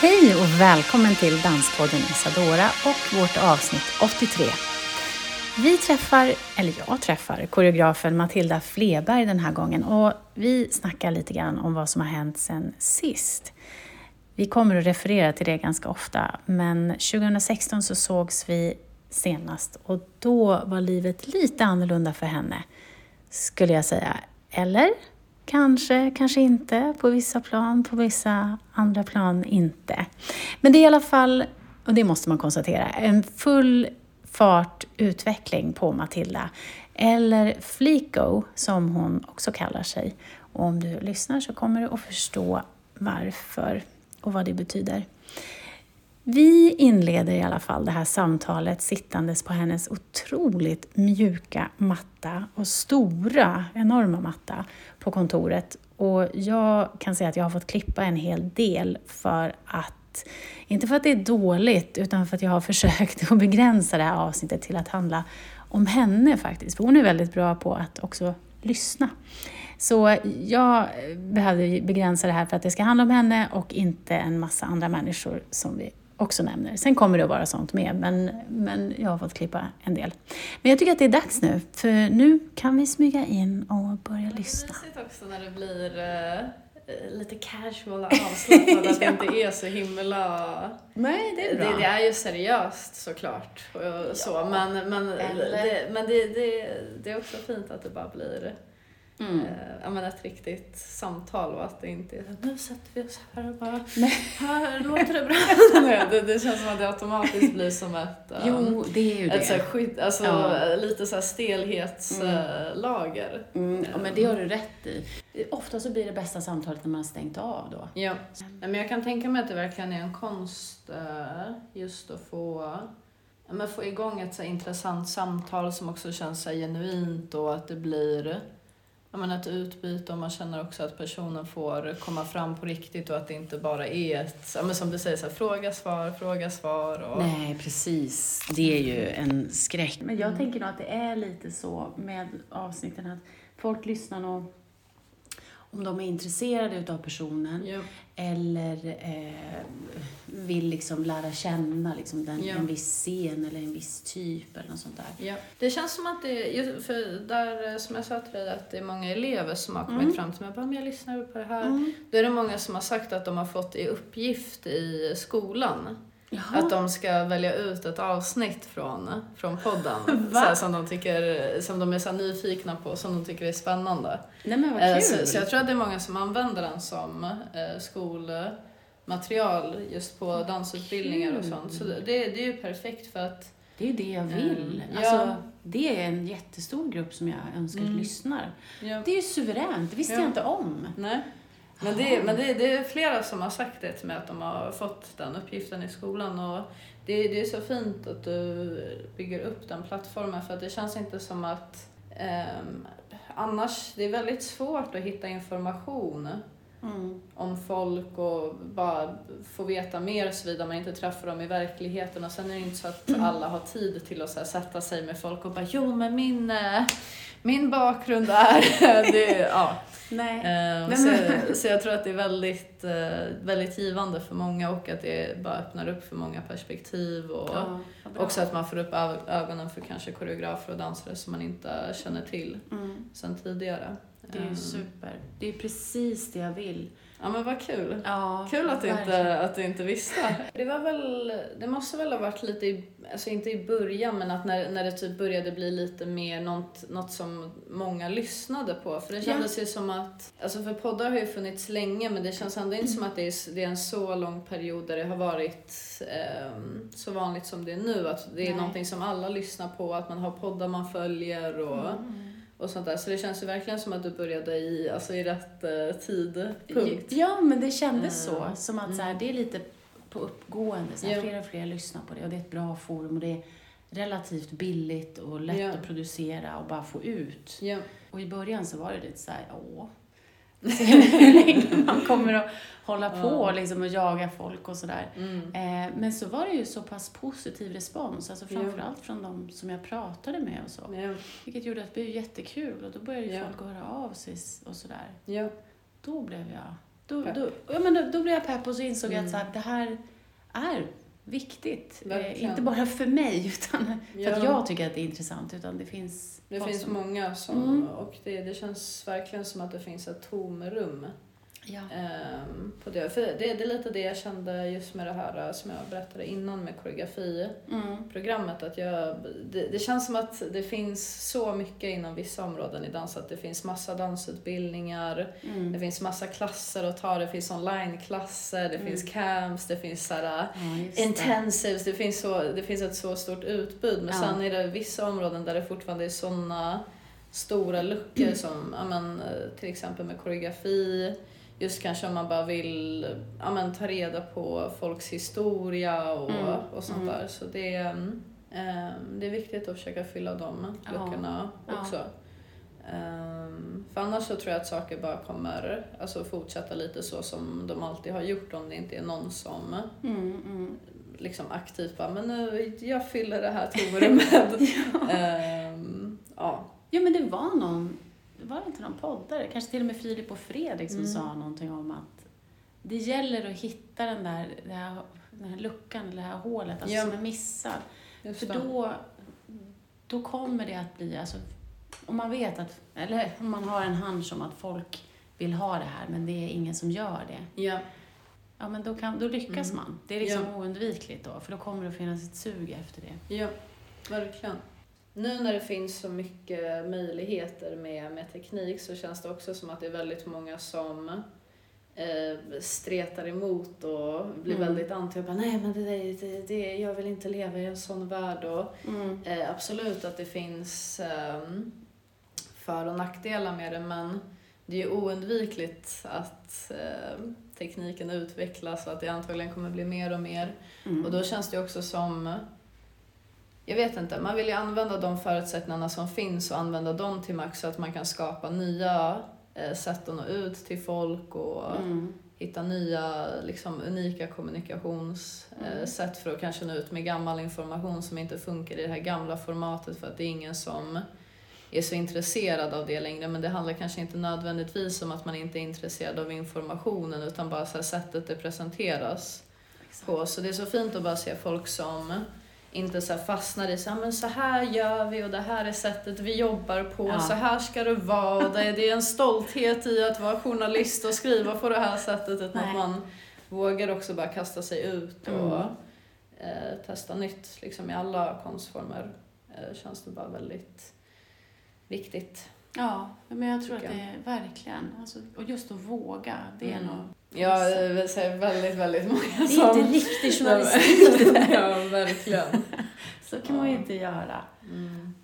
Hej och välkommen till Danspodden Isadora och vårt avsnitt 83. Vi träffar, eller jag träffar, koreografen Matilda Fleberg den här gången och vi snackar lite grann om vad som har hänt sen sist. Vi kommer att referera till det ganska ofta, men 2016 så sågs vi senast och då var livet lite annorlunda för henne, skulle jag säga. Eller? Kanske, kanske inte. På vissa plan, på vissa andra plan inte. Men det är i alla fall, och det måste man konstatera, en full fart utveckling på Matilda. Eller Flico som hon också kallar sig. Och om du lyssnar så kommer du att förstå varför och vad det betyder. Vi inleder i alla fall det här samtalet sittandes på hennes otroligt mjuka matta och stora, enorma matta på kontoret. Och jag kan säga att jag har fått klippa en hel del för att, inte för att det är dåligt, utan för att jag har försökt att begränsa det här avsnittet till att handla om henne faktiskt. För hon är väldigt bra på att också lyssna. Så jag behövde begränsa det här för att det ska handla om henne och inte en massa andra människor som vi också nämner. Sen kommer det att vara sånt med, men, men jag har fått klippa en del. Men jag tycker att det är dags nu, för nu kan vi smyga in och börja lyssna. Det är också när det blir eh, lite casual och avslappnat, att det inte är så himla... Nej, det är bra. Det, det är ju seriöst såklart, och så, ja, men, men, det, men det, det, det är också fint att det bara blir Mm. Eh, men ett riktigt samtal och att det inte är nu sätter vi oss här och bara, Nej. här låter det bra. Nej, det, det känns som att det automatiskt blir som ett, jo, um, det är ju ett det. Så här skydd, alltså ja. lite så här stelhetslager. Mm. Mm. Ja, men det har du rätt i. Ofta så blir det bästa samtalet när man har stängt av då. Ja, men jag kan tänka mig att det verkligen är en konst just att få men få igång ett så intressant samtal som också känns så genuint och att det blir men ett utbyte och man känner också att personen får komma fram på riktigt och att det inte bara är ett, men som du säger, så här, fråga, svar, fråga, svar. Och... Nej, precis. Det är ju en skräck. Men jag mm. tänker nog att det är lite så med avsnitten att folk lyssnar nog om de är intresserade av personen ja. eller eh, vill liksom lära känna liksom den, ja. en viss scen eller en viss typ eller något sånt där. Ja. Det känns som att det för där som jag sa till dig, att det är många elever som har kommit mm. fram till mig bara, men jag lyssnar på det här. Mm. Då är det många som har sagt att de har fått i uppgift i skolan Jaha. Att de ska välja ut ett avsnitt från, från podden så som, de tycker, som de är så nyfikna på, som de tycker är spännande. Nej men vad eh, kul! Så, så, jag tror att det är många som använder den som eh, skolmaterial just på dansutbildningar och sånt. Så det, det är ju perfekt för att det är ju det jag vill. Mm, alltså, ja. Det är en jättestor grupp som jag önskar mm. lyssnar. Ja. Det är ju suveränt, det visste ja. jag inte om. Nej. Men, det, men det, det är flera som har sagt det till mig, att de har fått den uppgiften i skolan. Och det, det är så fint att du bygger upp den plattformen, för att det känns inte som att um, annars, det är väldigt svårt att hitta information Mm. om folk och bara få veta mer såvida man inte träffar dem i verkligheten. Och sen är det inte så att alla har tid till att så sätta sig med folk och bara jo men min, äh, min bakgrund är... det, ja. Nej. Um, så, så jag tror att det är väldigt, uh, väldigt givande för många och att det bara öppnar upp för många perspektiv och ja, också att man får upp ögonen för kanske koreografer och dansare som man inte känner till mm. sedan tidigare. Det är ju ehm. super. Det är precis det jag vill. Ja men vad kul. Ja, kul att du, inte, att du inte visste. Det var väl, det måste väl ha varit lite i, alltså inte i början men att när, när det typ började bli lite mer något, något som många lyssnade på. För det kändes ja. ju som att, alltså för poddar har ju funnits länge men det känns ändå inte som att det är, det är en så lång period där det har varit um, så vanligt som det är nu. Att det är Nej. någonting som alla lyssnar på, att man har poddar man följer och mm och sånt där. Så det känns ju verkligen som att du började i, alltså i rätt eh, tidpunkt. Ja, men det kändes mm. så. Som att så här, det är lite på uppgående. Så här, Fler och fler lyssnar på det och det är ett bra forum och det är relativt billigt och lätt Ja. att producera och bara få ut. Ja. Och i början så var det lite så här, åh. Se hur länge man kommer att hålla på liksom, och jaga folk och sådär. Mm. Eh, men så var det ju så pass positiv respons, alltså framförallt från de som jag pratade med och så. Ja. Vilket gjorde att det blev jättekul och då började ju Ja. folk höra av sig och sådär. Ja. Då blev jag, då, då, ja, men då, då blev jag pepp och så insåg jag Mm. att så här, det här är viktigt. Eh, Verkligen. inte bara för mig, utan för att Ja. jag tycker att det är intressant, utan det finns Det finns som- många som, Mm. och det, det känns verkligen som att det finns ett tomrum Ja. ehm, på det. För det, det är lite det jag kände just med det här eh, som jag berättade innan med koreografiprogrammet. Mm. Att jag, det, det känns som att det finns så mycket inom vissa områden i dans. Att det finns massa dansutbildningar, det Mm. finns massa klasser att ta, det finns onlineklasser, det Mm. finns camps, det finns såhär, Ja, just det. intensives, det finns, så, det finns ett så stort utbud. Men Ja. sen är det vissa områden där det fortfarande är såna stora luckor som ja, men, eh, till exempel med koreografi. Just kanske om man bara vill ja, men, ta reda på folks historia och, Mm, och sånt mm. där. Så det, är, eh, det är viktigt att försöka fylla de Ja, luckorna ja. också. Ehm, för annars så tror jag att saker bara kommer alltså, fortsätta lite så som de alltid har gjort om det inte är någon som Mm, mm. liksom aktivt bara, men nu, jag fyller det här tomrummet. Ehm, ja. Jo, men det var någon, var det inte någon poddare, kanske till och med Filip och Fredrik som Mm. sa någonting om att det gäller att hitta den där, den här, den här luckan, det här hålet, alltså Ja. som är missad. För då, då kommer det att bli, alltså, om man vet att, eller om man har en hunch om att folk vill ha det här, men det är ingen som gör det. Ja, Ja, men då, kan, då lyckas Mm. man. Det är liksom Ja. oundvikligt då, för då kommer det att finnas ett sug efter det. ja, verkligen. Nu när det finns så mycket möjligheter med, med teknik så känns det också som att det är väldigt många som eh, stretar emot och blir Mm. väldigt anti och bara nej men det, det, det, jag vill inte leva i en sån värld och Mm. Eh, absolut att det finns ehm, för och nackdelar med det men det är ju oundvikligt att ehm, tekniken utvecklas och att det antagligen kommer bli mer och mer. Mm. Och då känns det också som, jag vet inte, man vill ju använda de förutsättningarna som finns och använda dem till max så att man kan skapa nya eh, sätt att nå ut till folk och Mm. hitta nya liksom, unika kommunikationssätt Mm. för att kanske nå ut med gammal information som inte funkar i det här gamla formatet för att det är ingen som är så intresserad av det längre. Men det handlar kanske inte nödvändigtvis om att man inte är intresserad av informationen utan bara så sättet det presenteras Exakt. på. Så det är så fint att bara se folk som inte så fastnar i så här, men så här gör vi och det här är sättet vi jobbar på, Ja. så här ska det vara. Och det, är, det är en stolthet i att vara journalist och skriva på det här sättet. Utan Nej. att man vågar också bara kasta sig ut och Mm. eh, testa nytt liksom i alla konstformer. Eh, känns det bara väldigt viktigt. Ja, men jag tror att Tycker det är verkligen, alltså, och just att våga, det är Mm. nog... Ja, jag vill säga väldigt, väldigt många Det är som... inte riktig journalistik det där. ja, verkligen. Så kan man ju inte göra. Mm.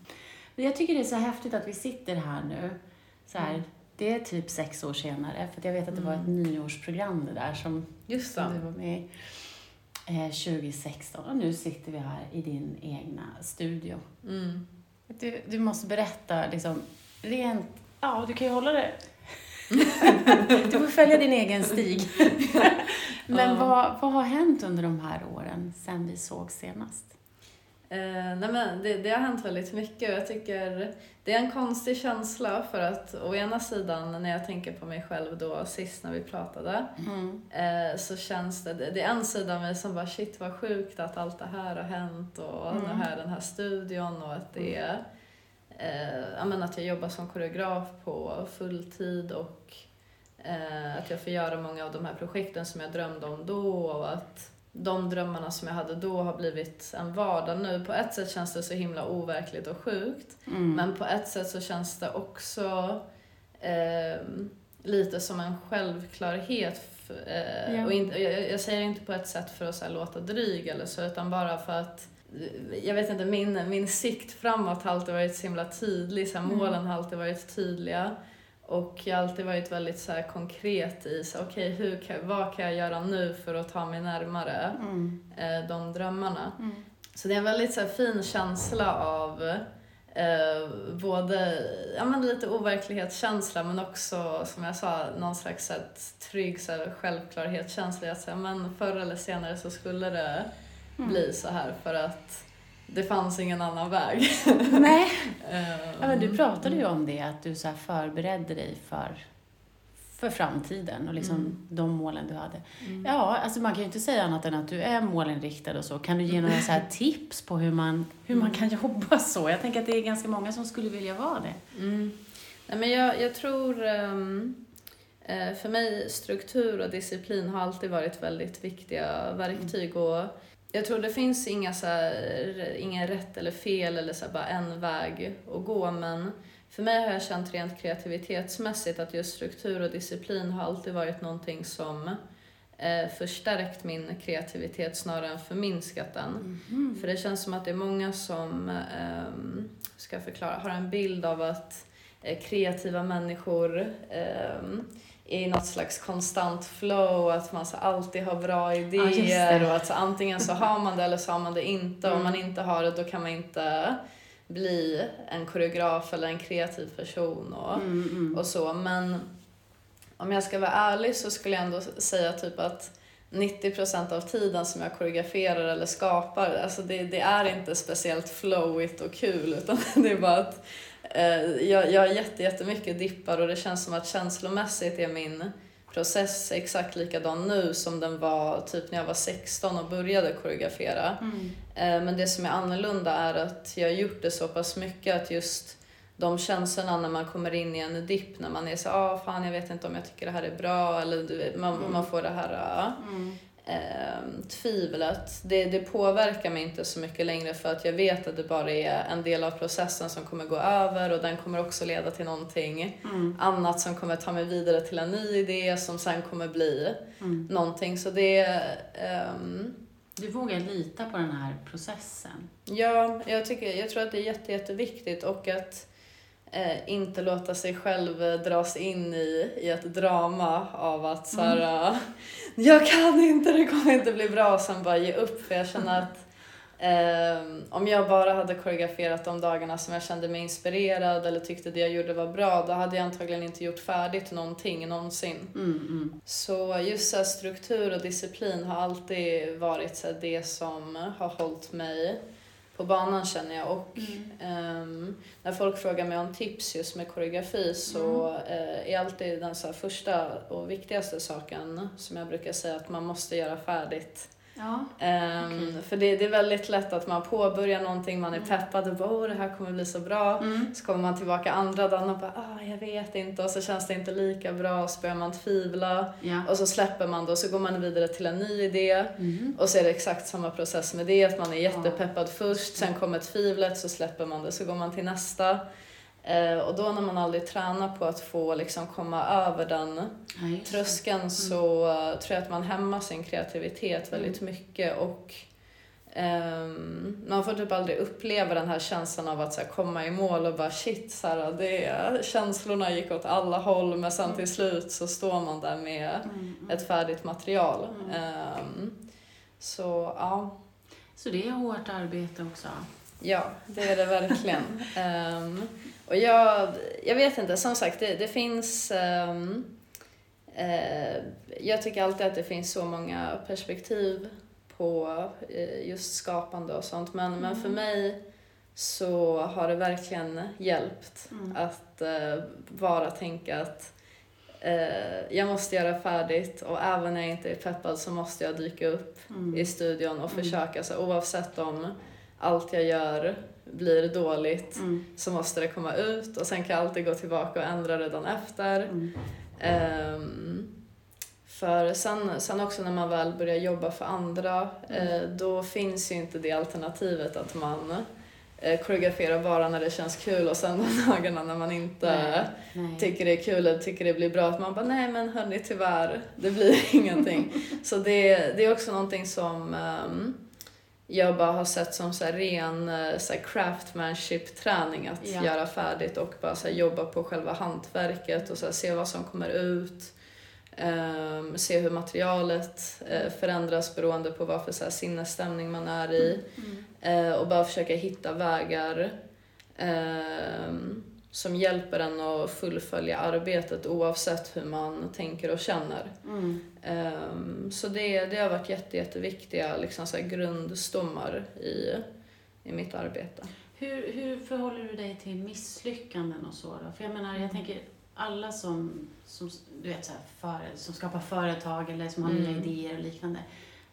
Men jag tycker det är så häftigt att vi sitter här nu. Så här, Mm. Det är typ sex år senare, för jag vet att det var ett Mm. nyårsprogram det där som, Just som det. du var med i eh, 2016. Och nu sitter vi här i din egna studio. Mm. Du, du måste berätta, liksom, rent... Ja, du kan ju hålla det. Du får följa din egen stig. Men Ja. vad, vad har hänt under de här åren sen vi såg senast? Eh, nej men det, det har hänt väldigt mycket och jag tycker det är en konstig känsla för att å ena sidan när jag tänker på mig själv då sist när vi pratade Mm. eh, så känns det, det är en sida av mig som bara shit vad sjukt att allt det här har hänt och Mm. nu här den här studion och att det är eh, men att jag jobbar som koreograf på fulltid och eh, att jag får göra många av de här projekten som jag drömde om då och att de drömmarna som jag hade då har blivit en vardag nu. På ett sätt känns det så himla overkligt och sjukt. Mm. Men på ett sätt så känns det också eh, lite som en självklarhet. f- Eh, Ja. och inte, jag, jag säger inte på ett sätt för att så låta dryg eller så, utan bara för att jag vet inte, min, min sikt framåt har alltid varit så himla tydlig. Så här, Mm. Målen har alltid varit tydliga. Och jag har alltid varit väldigt så här, konkret i så, okej, hur kan, vad kan jag göra nu för att ta mig närmare Mm. eh, de drömmarna. Mm. så det är en väldigt så här, fin känsla av eh, både ja, men lite overklighetskänsla men också som jag sa någon slags så här, trygg så här, självklarhetskänsla. Att säga, men förr eller senare så skulle det Mm. bli så här för att det fanns ingen annan väg. Nej. Eh, Ja, men du pratade ju om det, att du så här förberedde dig för, för framtiden och liksom Mm. de målen du hade. Mm. Ja, alltså man kan ju inte säga annat än att du är målinriktad och så. Kan du ge några så här tips på hur man, hur man kan jobba så? Jag tänker att det är ganska många som skulle vilja vara det. Mm. Nej, men jag, jag tror, ehm, eh, för mig, struktur och disciplin har alltid varit väldigt viktiga verktyg. Och jag tror det finns inga så här, ingen rätt eller fel eller så här, bara en väg att gå. Men för mig har jag känt rent kreativitetsmässigt att just struktur och disciplin har alltid varit någonting som eh, förstärkt min kreativitet snarare än förminskat den. Mm. För det känns som att det är många som, ehm, ska förklara, har en bild av att eh, kreativa människor är i något slags konstant flow, att man så alltid har bra idéer det. och att så antingen så har man det eller så har man det inte. Om Mm. man inte har det då kan man inte bli en koreograf eller en kreativ person. Och, Mm, mm. och så. Men om jag ska vara ärlig så skulle jag ändå säga typ att 90% av tiden som jag koreograferar eller skapar, alltså det, det är inte speciellt flowigt och kul utan det är bara att jag, jag har jätte, jättemycket dippar och det känns som att känslomässigt är min process exakt likadan nu som den var typ när jag var 16 och började koreografera. Mm. Eh, Men det som är annorlunda är att jag har gjort det så pass mycket att just de känslorna när man kommer in i en dipp, när man är så ah fan jag vet inte om jag tycker det här är bra, eller du man, Mm. man får det här Mm. Eh, tvivlet. Det, det påverkar mig inte så mycket längre för att jag vet att det bara är en del av processen som kommer gå över och den kommer också leda till någonting Mm. annat som kommer ta mig vidare till en ny idé som sen kommer bli Mm. någonting. Så det ehm, Du vågar lita på den här processen. Ja, jag, tycker, jag tror att det är jätte, jätteviktigt och att eh, inte låta sig själv eh, dras in i, i ett drama av att så här, eh, jag kan inte, det kommer inte bli bra och sen bara ge upp för jag känner att eh, om jag bara hade koreograferat de dagarna som jag kände mig inspirerad eller tyckte det jag gjorde var bra då hade jag antagligen inte gjort färdigt någonting någonsin. Mm, mm. Så just så här, struktur och disciplin har alltid varit så här, det som har hållit mig på banan känner jag. Och ehm, när folk frågar mig om tips just med koreografi så eh, är alltid den så första och viktigaste saken som jag brukar säga att man måste göra färdigt. Ja. Ehm, Okej. För det, det är väldigt lätt att man påbörjar någonting, man är peppad och bara åh det här kommer bli så bra. Mm. Så kommer man tillbaka andra dagen och bara ah, jag vet inte och så känns det inte lika bra och så börjar man tvivla. Ja. Och så släpper man det och så går man vidare till en ny idé. Mm. Och så är det exakt samma process med det, att man är jättepeppad först, sen kommer tvivlet, så släpper man det, så går man till nästa. Eh, och då när man aldrig tränar på att få liksom komma över den Ja, tröskeln så eh, tror jag att man hämmar sin kreativitet väldigt mycket och ehm, man får typ aldrig uppleva den här känslan av att så här, komma i mål och bara shit, så här, det, känslorna gick åt alla håll men sen till slut så står man där med Mm. ett färdigt material. Mm. Ehm, så ja, Så det är hårt arbete också? ja, det är det verkligen. Ehm, och jag, jag vet inte, som sagt, det, det finns... ehm, eh, jag tycker alltid att det finns så många perspektiv på eh, just skapande och sånt. Men, men för mig så har det verkligen hjälpt Mm. att eh, bara tänka att eh, jag måste göra färdigt och även när jag inte är peppad så måste jag dyka upp Mm. i studion och Mm. försöka. Så oavsett om allt jag gör blir dåligt Mm. så måste det komma ut och sen kan jag alltid gå tillbaka och ändra redan efter. Mm. Ehm, för sen, sen också när man väl börjar jobba för andra, eh, då finns ju inte det alternativet att man eh, koreograferar bara när det känns kul och sen de dagarna när man inte Nej. Nej. tycker det är kul eller tycker det blir bra, att man bara nej men hörni tyvärr, det blir ingenting. Så det, det är också någonting som ehm, jag bara har sett som så ren eh, så craftmanship-träning att Ja. göra färdigt och bara så jobba på själva hantverket och så se vad som kommer ut. Um, se hur materialet uh, förändras beroende på vad för så sinnesstämning man är i. Mm. Uh, och bara försöka hitta vägar um, som hjälper en att fullfölja arbetet oavsett hur man tänker och känner. Mm. Um, så det, det har varit jätte, jätteviktiga liksom, så grundstommar i, i mitt arbete. Hur, hur förhåller du dig till misslyckanden och så då? För jag menar, jag mm. tänker alla som, som, du vet, så här, för, som skapar företag eller som har mm. nya idéer och liknande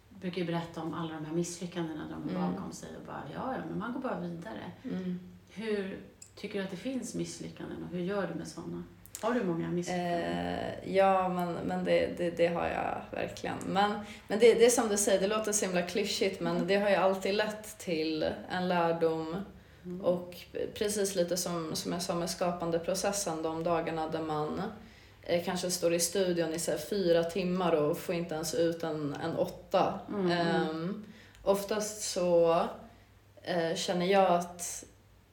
brukar ju berätta om alla de här misslyckandena de har mm. bakom sig och bara, ja, ja, men man går bara vidare. Mm. Hur tycker du att det finns misslyckanden och hur gör du med sådana? Har du många misslyckanden? Eh, ja, men, men det, det, det, har jag verkligen. Men, men det, det är som du säger, det låter så himla klyschigt men mm. det har ju alltid lett till en lärdom Mm. Och precis lite som, som jag sa med skapandeprocessen, de dagarna där man eh, kanske står i studion i så fyra timmar och får inte ens ut en, en åtta. Mm. Um, oftast så uh, känner jag att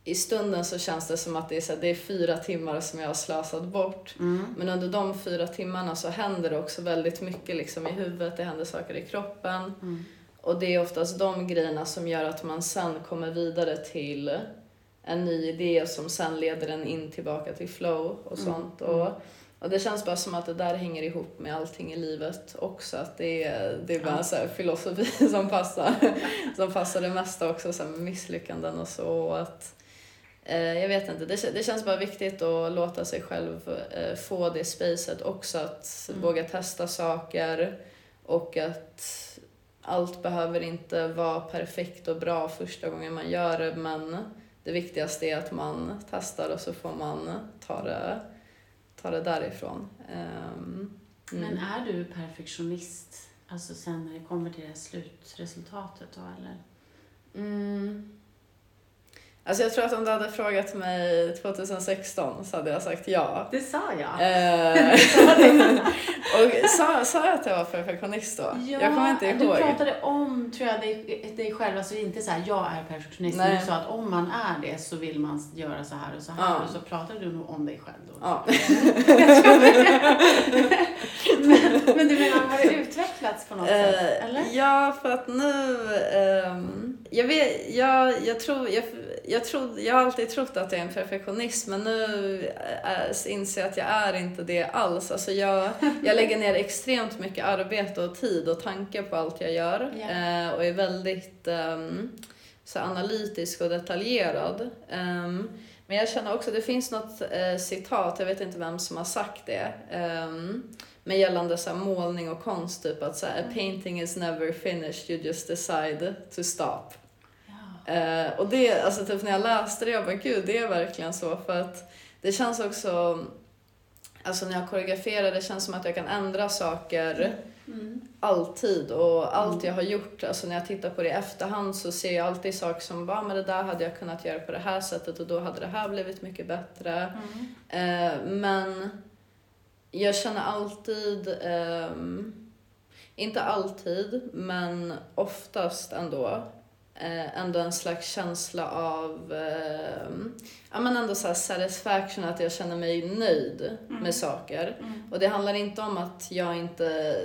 i stunden så känns det som att det är, så här, det är fyra timmar som jag har slösat bort. Mm. Men under de fyra timmarna så händer det också väldigt mycket liksom i huvudet, det händer saker i kroppen. Mm. Och det är oftast de grejerna som gör att man sen kommer vidare till en ny idé som sen leder en in tillbaka till flow och mm, sånt. Mm. Och, och det känns bara som att det där hänger ihop med allting i livet också. Att det är, det är bara ja. en filosofi som passar, som passar det mesta också, så med misslyckanden och så. Och att, jag vet inte, det, det känns bara viktigt att låta sig själv eh, få det spacet också. Att mm. våga testa saker och att allt behöver inte vara perfekt och bra första gången man gör det men det viktigaste är att man testar och så får man ta det, ta det därifrån. Um. Men är du perfektionist, alltså sen när det kommer till det slutresultatet då eller? Mm. Alltså jag tror att om du hade frågat mig 2016 så hade jag sagt ja. Det sa jag. Eh, och sa, sa jag att jag var perfektionist då? Ja, jag kommer inte ihåg. Du pratade om, tror jag, dig, dig själv, alltså inte så här, jag är perfektionist, Nej. men du sa att om man är det så vill man göra så här och så här. Ja. Och så pratade du nog om dig själv då. Ja. men, men du menar, har det utvecklats på något uh, sätt? Eller? Ja, för att nu, um, jag vet, jag, jag tror, jag, jag, trodde, jag har alltid trott att jag är en perfektionist men nu äh, inser jag att jag är inte det alls. Alltså jag, jag lägger ner extremt mycket arbete och tid och tanke på allt jag gör yeah. och är väldigt um, så analytisk och detaljerad. Um, men jag känner också, det finns något uh, citat, jag vet inte vem som har sagt det, um, men gällande så målning och konst, typ att så här, a painting is never finished, you just decide to stop. Eh, och det, alltså typ när jag läste det, jag bara gud, det är verkligen så. För att det känns också, alltså när jag koreograferar, det känns som att jag kan ändra saker mm. alltid. Och allt mm. jag har gjort, alltså när jag tittar på det i efterhand så ser jag alltid saker som, bara men det där hade jag kunnat göra på det här sättet och då hade det här blivit mycket bättre. Mm. Eh, men jag känner alltid, eh, inte alltid, men oftast ändå, eh, ändå en slags känsla av eh, ja, men ändå så satisfaction, att jag känner mig nöjd mm. med saker. Mm. Och det handlar inte om att jag inte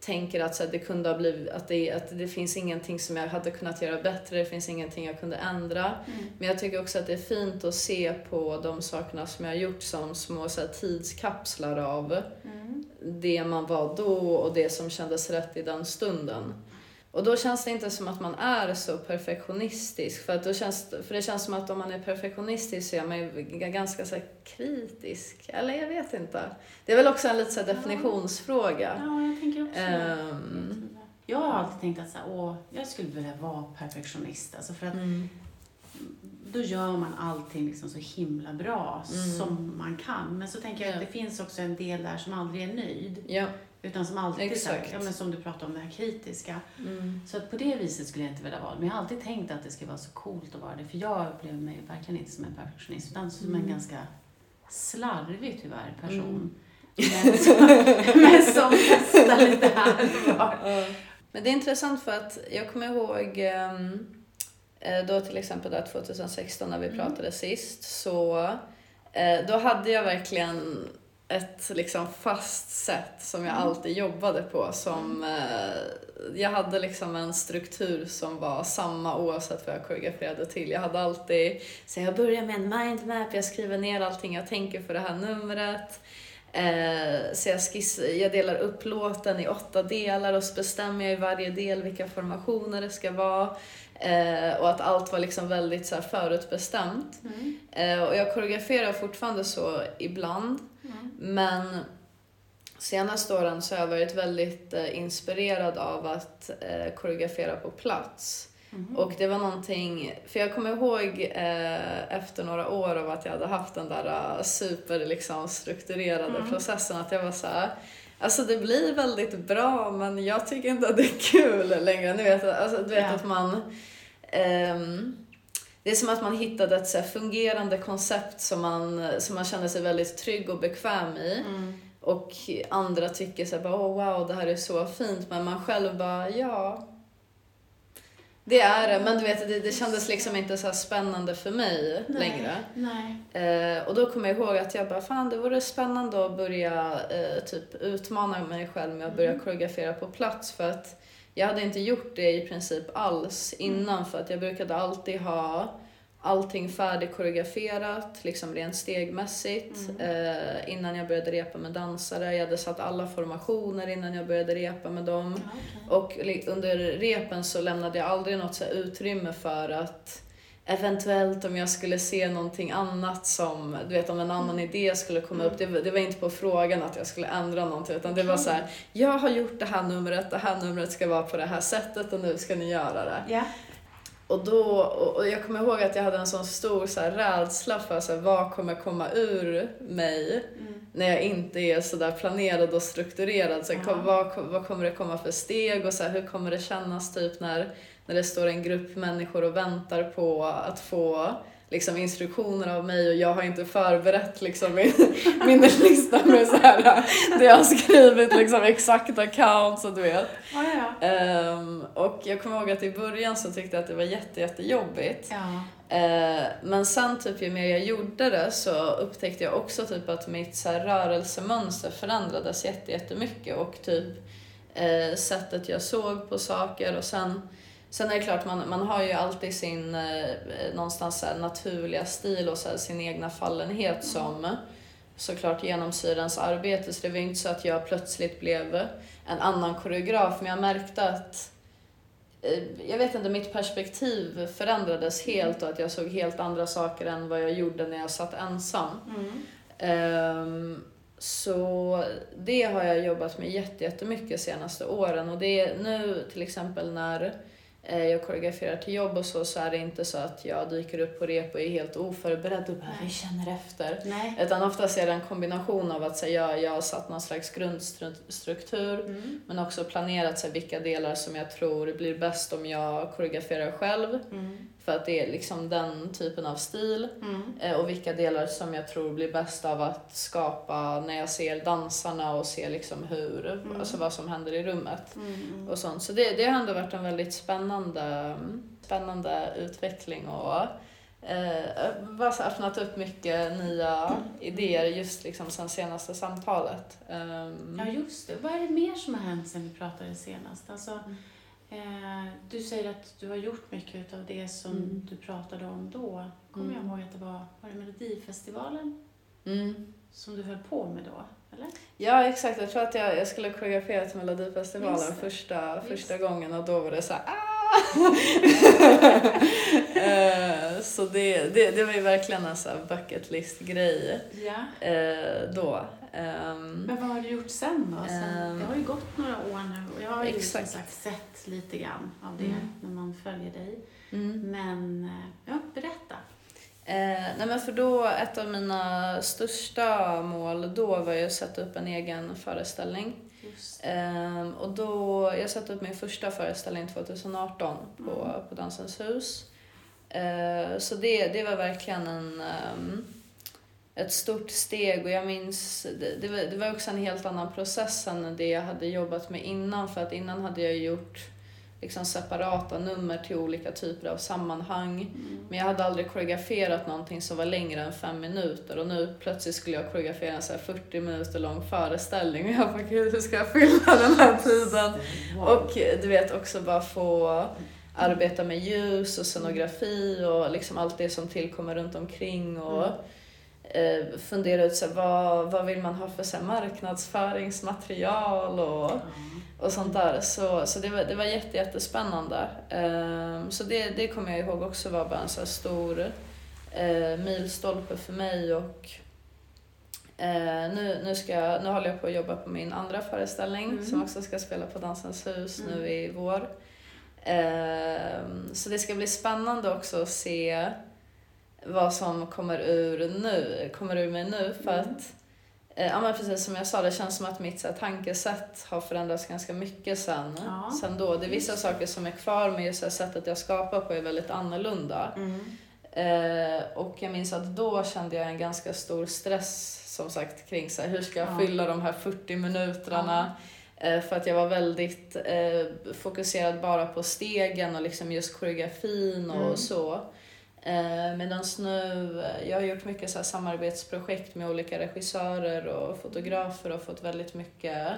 tänker att så här, det kunde ha blivit, att det, att det finns ingenting som jag hade kunnat göra bättre, det finns ingenting jag kunde ändra. Mm. Men jag tycker också att det är fint att se på de sakerna som jag har gjort som små så här, tidskapslar av mm. det man var då och det som kändes rätt i den stunden. Och då känns det inte som att man är så perfektionistisk. För, att då känns, för det känns som att om man är perfektionistisk så är man ju ganska så kritisk. Eller jag vet inte. Det är väl också en lite så definitionsfråga. Ja, jag tänker också um, Jag har alltid tänkt att så här, åh, jag skulle vilja vara perfektionist. Alltså för att mm. då gör man allting liksom så himla bra mm. som man kan. Men så tänker jag att det finns också en del där som aldrig är nöjd. Ja. Utan som alltid, Exakt. ja, men som du pratade om, det här kritiska. Mm. Så att på det viset skulle jag inte vilja vara Men jag har alltid tänkt att det ska vara så coolt att vara det. För jag upplever mig verkligen inte som en perfektionist, utan som mm. en ganska slarvig, tyvärr, person. Mm. Men, som, men som testar lite här var. Men det är intressant för att jag kommer ihåg ehm, eh, då till exempel där 2016 när vi mm. pratade sist, så eh, då hade jag verkligen ett liksom fast sätt som jag alltid jobbade på. Som, eh, jag hade liksom en struktur som var samma oavsett vad jag koreograferade till. Jag hade alltid, så jag börjar med en mindmap, jag skriver ner allting jag tänker för det här numret. Eh, så jag, skiss, jag delar upp låten i åtta delar och så bestämmer jag i varje del vilka formationer det ska vara. Eh, och att allt var liksom väldigt så här, förutbestämt. Mm. Eh, och jag koreograferar fortfarande så ibland. Mm. Men senaste åren så har jag varit väldigt eh, inspirerad av att eh, koreografera på plats. Mhm. Och det var någonting, för jag kommer ihåg eh, efter några år av att jag hade haft den där eh, super liksom, strukturerade Mm. processen att jag var så här. Alltså det blir väldigt bra men jag tycker inte att det är kul längre. Nu vet alltså, du vet Ja. att man ehm, det är som att man hittade ett så fungerande koncept som man, som man känner sig väldigt trygg och bekväm i. Mm. Och andra tycker så här, bara, oh, wow, det här är så fint. Men man själv bara, ja. Det är det, men du vet, det, det kändes liksom inte så spännande för mig Nej. längre. Nej. Eh, och då kommer jag ihåg att jag bara, fan det vore spännande att börja eh, typ utmana mig själv med att börja Mm. koreografera på plats för att jag hade inte gjort det i princip alls Mm. innan för att jag brukade alltid ha allting färdigkoreograferat, liksom rent stegmässigt Mm. eh, innan jag började repa med dansare. Jag hade satt alla formationer innan jag började repa med dem. Ja, okej. Och under repen så lämnade jag aldrig något så utrymme för att eventuellt om jag skulle se någonting annat som, du vet om en annan Mm. idé skulle komma upp, det, var- det var inte på frågan att jag skulle ändra någonting utan det var Okej. så här, jag har gjort det här numret, det här numret ska vara på det här sättet och nu ska ni göra det. Ja. Och, då, och, jag kommer ihåg att jag hade en sån stor så här, rädsla för så här, vad kommer komma ur mig Mm. när jag inte är så där planerad och strukturerad. Så här, kom, vad, vad kommer det komma för steg och så här, hur kommer det kännas typ när, när det står en grupp människor och väntar på att få liksom, instruktioner av mig och jag har inte förberett liksom, min, min lista med så här, det jag har skrivit liksom, exakta counts och du vet. Ja, ja. Ehm, och jag kommer ihåg att i början så tyckte jag att det var jätte, jättejobbigt. ja. Eh, men sen typ ju mer jag gjorde det så upptäckte jag också typ att mitt så här, rörelsemönster förändrades jätte, jättemycket och typ eh, sättet jag såg på saker och sen Sen är det klart, man, man har ju alltid sin eh, någonstans naturliga stil och så här, sin egna fallenhet som såklart genomsyrar ens arbete. Så det var ju inte så att jag plötsligt blev en annan koreograf, men jag märkte att eh, jag vet inte, mitt perspektiv förändrades helt och att jag såg helt andra saker än vad jag gjorde när jag satt ensam. Mm. Ehm, så det har jag jobbat med jätte- jättemycket senaste åren och det är nu till exempel när jag koreograferar till jobb och så, så är det inte så att jag dyker upp på rep och är helt oförberedd och bara vi känner efter. Nej. Utan oftast är det en kombination av att så, jag, jag har satt någon slags grundstruktur Mm. men också planerat så vilka delar som jag tror blir bäst om jag koreograferar själv. Mm. För att det är liksom den typen av stil. Mm. Eh, Och vilka delar som jag tror blir bäst av att skapa när jag ser dansarna och ser liksom hur, Mm. alltså vad som händer i rummet. Mm. Och sånt. Så det, det har ändå varit en väldigt spännande, spännande utveckling och eh, bara så öppnat upp mycket nya idéer just liksom sen senaste samtalet. Ehm, Ja, just det. Vad är det mer som har hänt sen vi pratade senast? Alltså, eh, du säger att du har gjort mycket av det som Mm. du pratade om då. Kommer jag Mm. ihåg att det var, var det Melodifestivalen mm. som du höll på med då? Eller? Ja exakt, jag tror att jag, jag skulle koreografera till Melodifestivalen första, första gången och då var det så här ah! Eh, Så det, det, det var ju verkligen en sån bucket list grej Ja. eh, då. Ehm, Men vad har du gjort sen då? Sen, Ehm. det har ju gått några år nu och jag har ju som Exakt. sagt sett lite grann av det Mm. när man följer dig. mm. Men, eh, ja, berätta. Eh, nej men för då, ett av mina största mål då var ju att sätta upp en egen föreställning. Just Ehm, och då, jag satte upp min första föreställning 2018 på, Mm. på Dansens hus. Eh, så det, det var verkligen en, ehm, ett stort steg och jag minns, det, det, var, det var också en helt annan process än det jag hade jobbat med innan för att innan hade jag gjort liksom separata nummer till olika typer av sammanhang. Men jag hade aldrig koreograferat någonting som var längre än fem minuter och nu plötsligt skulle jag koreografera en så här 40 minuter lång föreställning och jag bara gud hur ska jag fylla den här tiden? Och du vet också bara få arbeta med ljus och scenografi och liksom allt det som tillkommer runt omkring och eh, fundera ut så här, vad, vad vill man ha för så här, marknadsföringsmaterial och, och sånt där. Så, så det, var, det var jätte, jättespännande. Eh, så det, det kommer jag ihåg också var bara en så stor eh, milstolpe för mig och Eh, nu, nu, ska jag, nu håller jag på att jobba på min andra föreställning Mm. som också ska spela på Dansens hus nu Mm. i vår. Eh, så det ska bli spännande också att se vad som kommer ur nu, kommer ur mig nu för Mm. att eh, Ja men precis som jag sa, det känns som att mitt så här, tankesätt har förändrats ganska mycket sen, Ja. sen då. Det är vissa saker som är kvar men just det här sättet jag skapar på är väldigt annorlunda. Mm. Eh, och jag minns att då kände jag en ganska stor stress som sagt kring så här, hur ska jag Ja. fylla de här 40 minuterna. Eh, för att jag var väldigt eh, fokuserad bara på stegen och liksom just koreografin och Mm. så. Eh, Medan nu, eh, jag har gjort mycket så här samarbetsprojekt med olika regissörer och fotografer och fått väldigt mycket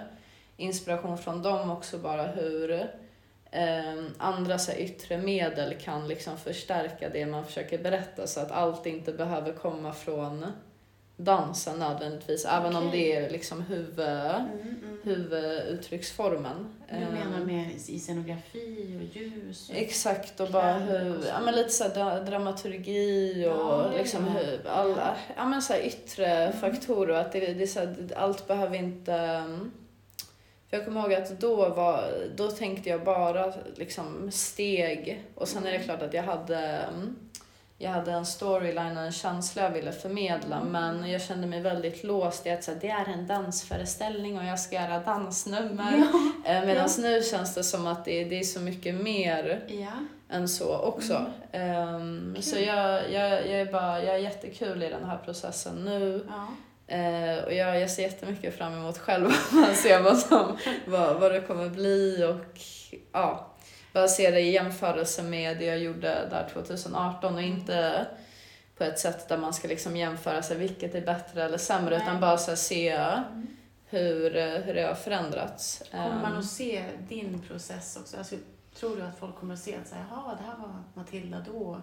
inspiration från dem också bara hur eh, andra så här, yttre medel kan liksom förstärka det man försöker berätta så att allt inte behöver komma från dansen nödvändigtvis, även om det är liksom huvud, Mm, mm. huvuduttrycksformen. Du menar med i scenografi och ljus? Och... Exakt, och bara hur, och ja, men lite så här dramaturgi och Ja, liksom ja. hur, alla ja, men så här yttre Mm. faktorer. Att det, det är så här, allt behöver inte... För jag kommer ihåg att då, var, då tänkte jag bara liksom steg och sen är det Mm. klart att jag hade jag hade en storyline och en känsla jag ville förmedla Mm. men jag kände mig väldigt låst i att så det är en dansföreställning och jag ska göra dansnummer. Ja. Eh, Medan nu känns det som att det, det är så mycket mer ja. än så också. Ehm, Kul. så jag, jag, jag, är bara, jag är jättekul i den här processen nu. ja. Eh, och jag, jag ser jättemycket fram emot själv att se vad, som, vad, vad det kommer bli och ja, bara se det i jämförelse med det jag gjorde där 2018 och inte på ett sätt där man ska liksom jämföra sig vilket är bättre eller sämre Nej. utan bara så se Mm. hur, hur det har förändrats. Kommer man Ehm, att se din process också? Alltså, tror du att folk kommer att se att så här, "Jaha, det här var Matilda då?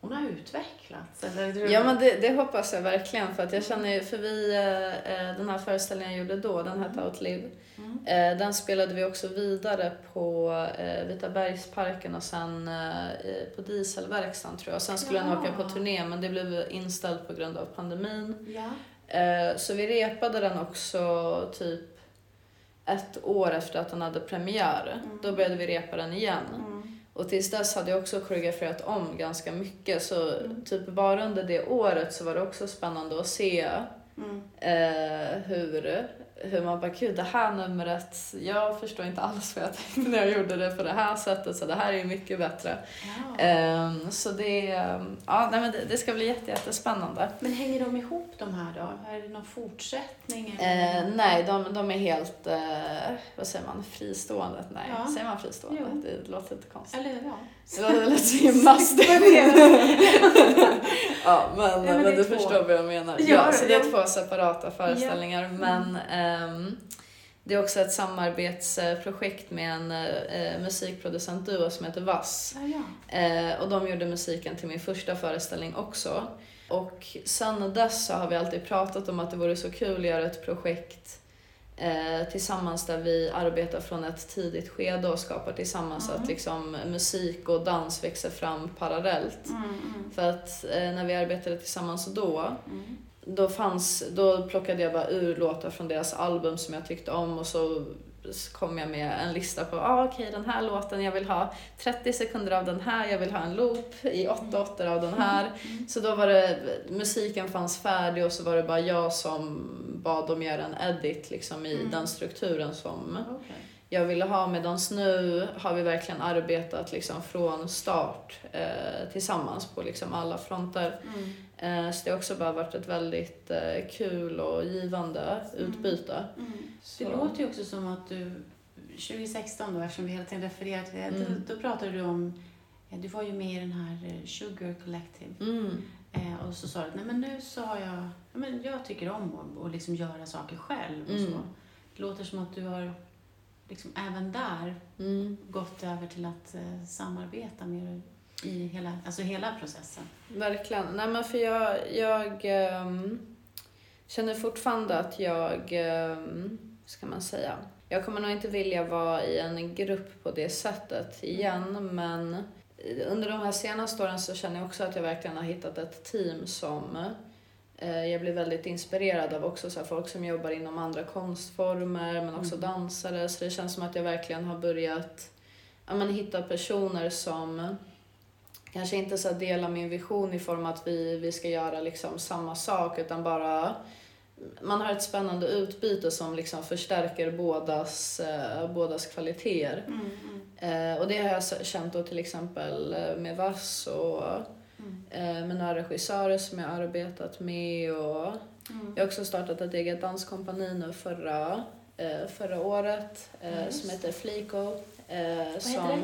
Hon har utvecklats? Eller, Ja men det, det hoppas jag verkligen för att jag känner för vi, eh, eh, den här föreställningen jag gjorde då, den hette Outlive, Mm. eh, den spelade vi också vidare på Vita bergsparken och sen på Dieselverkstan tror jag. Sen skulle den åka på Ja. turné men det blev inställt på grund av pandemin. Ja. Så vi repade den också typ ett år efter att den hade premiär. Mm. Då började vi repa den igen. Mm. Och tills dess hade jag också koreograferat om ganska mycket så Mm. typ bara under det året så var det också spännande att se Mm. eh, hur, hur man bara gud det här numret, jag förstår inte alls vad jag tänkte när jag gjorde det på det här sättet så det här är ju mycket bättre. Ja. Ehm, så det, ja, nej, men det, det ska bli jätte, jättespännande. Men hänger de ihop de här då? Är det någon fortsättning? Eller? nej, de, de är helt, eh, vad säger man, fristående? Nej, Ja. säger man fristående? Jo. Det låter lite konstigt. Eller ja. Det låter lite gymnastiskt. ja, men, Ja, men men, du två. förstår vad jag menar. Ja, Ja, så det är två separata föreställningar. Men ehm, det är också ett samarbetsprojekt med en eh, musikproducentduo som heter Vass. Ja, ja. Eh, och de gjorde musiken till min första föreställning också. Och sen dess så har vi alltid pratat om att det vore så kul att göra ett projekt eh, tillsammans där vi arbetar från ett tidigt skede och skapar tillsammans Mm. att liksom musik och dans växer fram parallellt. Mm, mm, För att eh, när vi arbetade tillsammans då, mm. Då, fanns, då plockade jag bara ur låtar från deras album som jag tyckte om och så kom jag med en lista på, ah, okej den här låten, jag vill ha 30 sekunder av den här, jag vill ha en loop i åtta åttor av den här. Mm. Så då var det, musiken fanns färdig och så var det bara jag som bad dem göra en edit liksom i Mm. den strukturen som Okej. jag ville ha. Medan nu har vi verkligen arbetat liksom från start eh, tillsammans på liksom alla fronter. Mm. Eh, så det har också bara varit ett väldigt eh, kul och givande utbyte. Mm. Det Så- låter ju också som att du 2016 då, eftersom vi hela tiden refererar till det, Mm. då, då pratade du om, ja, du var ju med i den här eh, Sugar Collective. Mm. Eh, och så sa du, nej men nu så har jag, ja, men jag tycker om att och liksom göra saker själv och Mm. så. Det låter som att du har liksom även där Mm. gått över till att eh, samarbeta mer i hela, alltså hela processen. Verkligen. Nej men för jag, jag ehm, känner fortfarande att jag, um, ska man säga, jag kommer nog inte vilja vara i en grupp på det sättet igen men under de här senaste åren så känner jag också att jag verkligen har hittat ett team som eh, jag blir väldigt inspirerad av också, så här, folk som jobbar inom andra konstformer men också Mm. dansare. Så det känns som att jag verkligen har börjat ja, men, hitta personer som kanske inte så här delar min vision i form att vi, vi ska göra liksom samma sak utan bara man har ett spännande utbyte som liksom förstärker bådas, eh, bådas kvaliteter. Eh, och det har jag känt då till exempel eh, med Vass och Mm. eh, med några regissörer som jag har arbetat med. Och Mm. jag har också startat ett eget danskompani nu förra, eh, förra året eh, som heter. Eh, heter som det?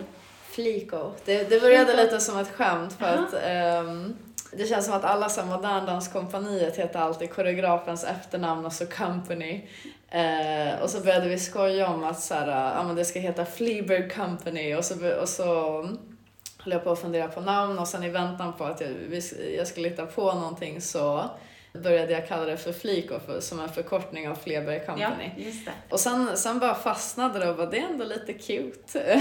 Flico. Det, det började Flico. lite som ett skämt för Jaha. att ehm, det känns som att alla som moderndanskompaniet heter alltid koreografens efternamn och så company. Eh, och så började vi skoja om att så här, men det ska heta Fleabird Company och så, och så höll jag på att fundera på namn och sen i väntan på att jag, jag skulle hitta på någonting så började jag kalla det för Flico för, som en förkortning av Fleabird Ja, Company. just det. Och sen, sen bara fastnade det och bara, det är ändå lite cute.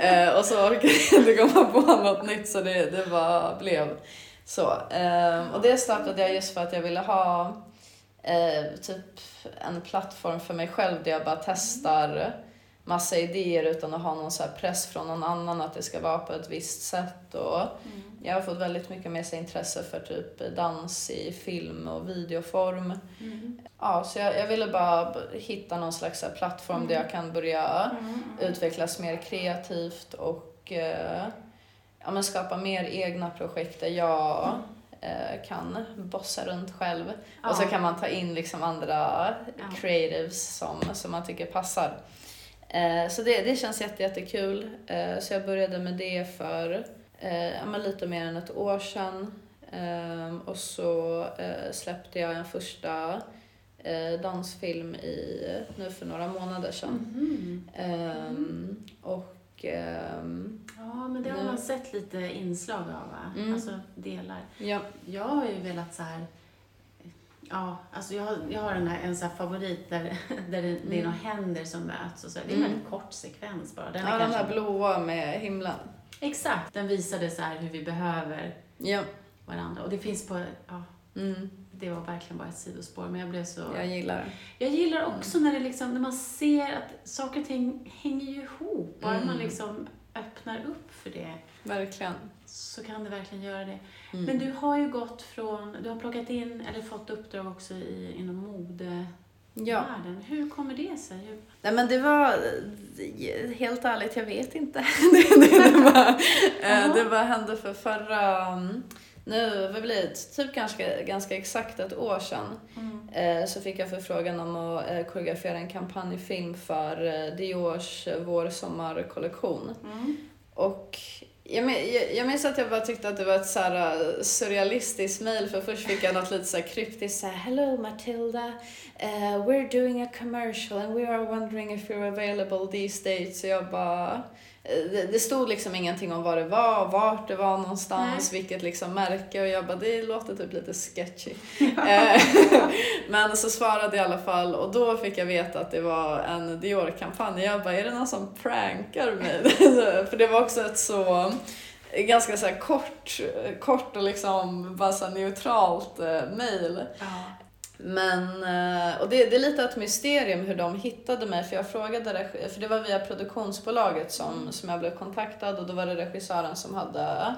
eh, och så orkade jag inte komma på något nytt så det, det bara blev så. Eh, och det startade jag just för att jag ville ha eh, typ en plattform för mig själv där jag bara testar massa idéer utan att ha någon så press från någon annan att det ska vara på ett visst sätt. Och Mm. jag har fått väldigt mycket med sig intresse för typ dans i film och videoform. Mm. Ja, så jag, jag ville bara hitta någon slags plattform där jag kan börja Mm. utvecklas mer kreativt och eh, ja, men skapa mer egna projekt där jag eh, kan bossa runt själv. Och så Ja. kan man ta in liksom andra Ja. creatives som, som man tycker passar. Eh, så det, det känns jätte, jättekul. Eh, så jag började med det för eh, lite mer än ett år sedan. Ehm, och så släppte jag en första dansfilm i, nu för några månader sedan. Mhm. Ehm, och ehm, Ja, men det har man sett lite inslag av, va? Mm. Alltså delar. ja, Jag har ju velat så här... Ja, alltså jag, har- jag har en, här, en så här favorit där, där det, det är Mm. några händer som möts. Och så. Det är en Mm. väldigt kort sekvens bara. Den är ja den kanske- här blåa med himlen. Exakt, den visade så här hur vi behöver Ja, varandra. Och det finns på... Ja, mm, det var verkligen bara ett sidospår, men jag blev så... jag gillar det. Jag gillar också när, det liksom, när man ser att saker och ting hänger ihop. Bara Mm. man liksom öppnar upp för det Verkligen. Så kan det verkligen göra det. Mm. Men du har ju gått från, du har plockat in eller fått uppdrag också i, inom modevärlden. Ja. Hur kommer det sig? Hur... Nej men det var, helt ärligt, jag vet inte. det, det, det, var, eh, det var hände för förra, mm, nu, vad blir det, typ ganska, ganska exakt ett år sedan. Eh, så fick jag förfrågan om att eh, koreografera en kampanjfilm för eh, Diors vår-sommarkollektion. Mm. Och jag, men, jag, jag minns att jag bara tyckte att det var ett så här eh, surrealistiskt mail för först fick jag något lite så här kryptiskt så här Hello Matilda, uh, we're doing a commercial and we are wondering if you're available these days” Så jag bara, det, det stod liksom ingenting om vad det var, vart det var någonstans, vilket liksom märke och jag bara, det låter typ lite sketchy. Eh, Men så svarade jag i alla fall och då fick jag veta att det var en Dior-kampanj. Jag bara, är det någon som prankar mig? För det var också ett så ganska så kort, kort och liksom bara neutralt eh, mail. Ja. Men, eh, och det, det är lite ett mysterium hur de hittade mig, för jag frågade, för det var via produktionsbolaget som, som jag blev kontaktad och då var det regissören som hade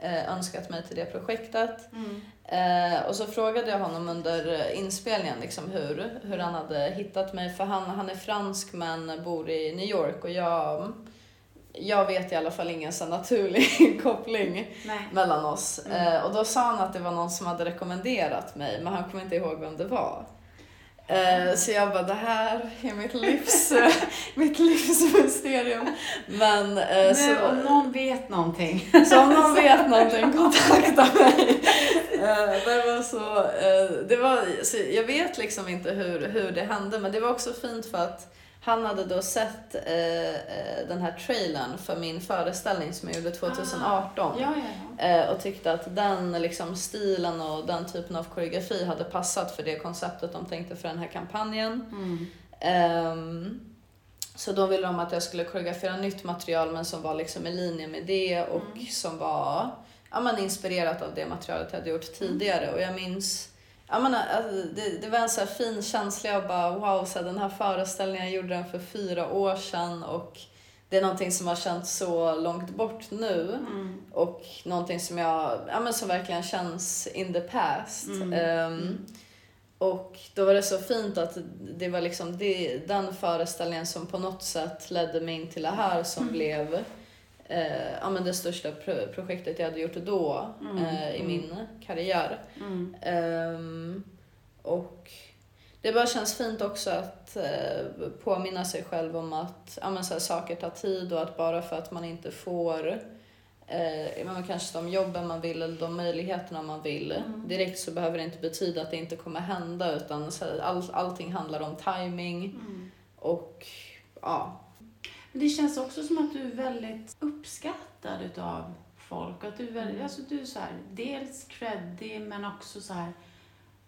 eh, önskat mig till det projektet. Mm. Eh, och så frågade jag honom under inspelningen liksom hur, hur han hade hittat mig, för han, han är fransk men bor i New York och jag, jag vet i alla fall ingen så naturlig koppling Nej. mellan oss. Mm. Eh, och då sa han att det var någon som hade rekommenderat mig, men han kommer inte ihåg vem det var. Eh, så jag bara, det här är mitt livs, mitt livs mysterium. Men, eh, så, om någon vet någonting. Så om någon vet någonting, kontakta mig. Eh, det var så, eh, det var, så jag vet liksom inte hur, hur det hände, men det var också fint för att han hade då sett eh, eh den här trailern för min föreställning som jag gjorde 2018. Ah, ja, ja, ja. Eh, och tyckte att den liksom, stilen och den typen av koreografi hade passat för det konceptet de tänkte för den här kampanjen. Mm. Eh, så då ville de att jag skulle koreografera nytt material men som var liksom i linje med det och mm. som var ja, men inspirerat av det materialet jag hade gjort tidigare. Mm. Och jag minns Ja, men, alltså, det, det var en så fin känsla. Jag bara wow, så här, den här föreställningen, jag gjorde den för fyra år sedan och det är någonting som har känts så långt bort nu mm. och någonting som jag, ja men som verkligen känns in the past. Mm. Um, mm. Och då var det så fint att det var liksom det, den föreställningen som på något sätt ledde mig in till det här som mm. blev eh, ja, men det största pro projektet jag hade gjort då mm. eh, i min karriär. Mm. Um, och det bara känns fint också att eh, påminna sig själv om att ja, men så här, saker tar tid och att bara för att man inte får eh, man kanske de jobben man vill eller de möjligheterna man vill mm. direkt så behöver det inte betyda att det inte kommer hända utan så här, all, allting handlar om timing mm. och ja, det känns också som att du är väldigt uppskattad utav folk. Att du är, väldigt, mm. alltså du är så här, dels creddig men också så här,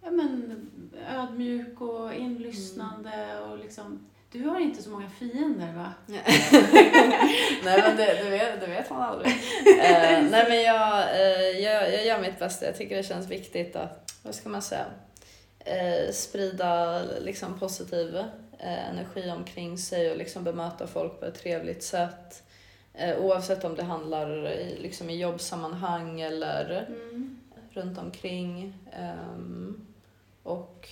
ja, men, ödmjuk och inlyssnande. Mm. Och liksom, du har inte så många fiender va? nej men det, det, vet, det vet man aldrig. uh, nej men jag, uh, jag, jag gör mitt bästa. Jag tycker det känns viktigt att, vad ska man säga, uh, sprida liksom positiv eh, energi omkring sig och liksom bemöta folk på ett trevligt sätt. Eh, oavsett om det handlar i, liksom i jobbsammanhang eller mm. runt omkring. Um, och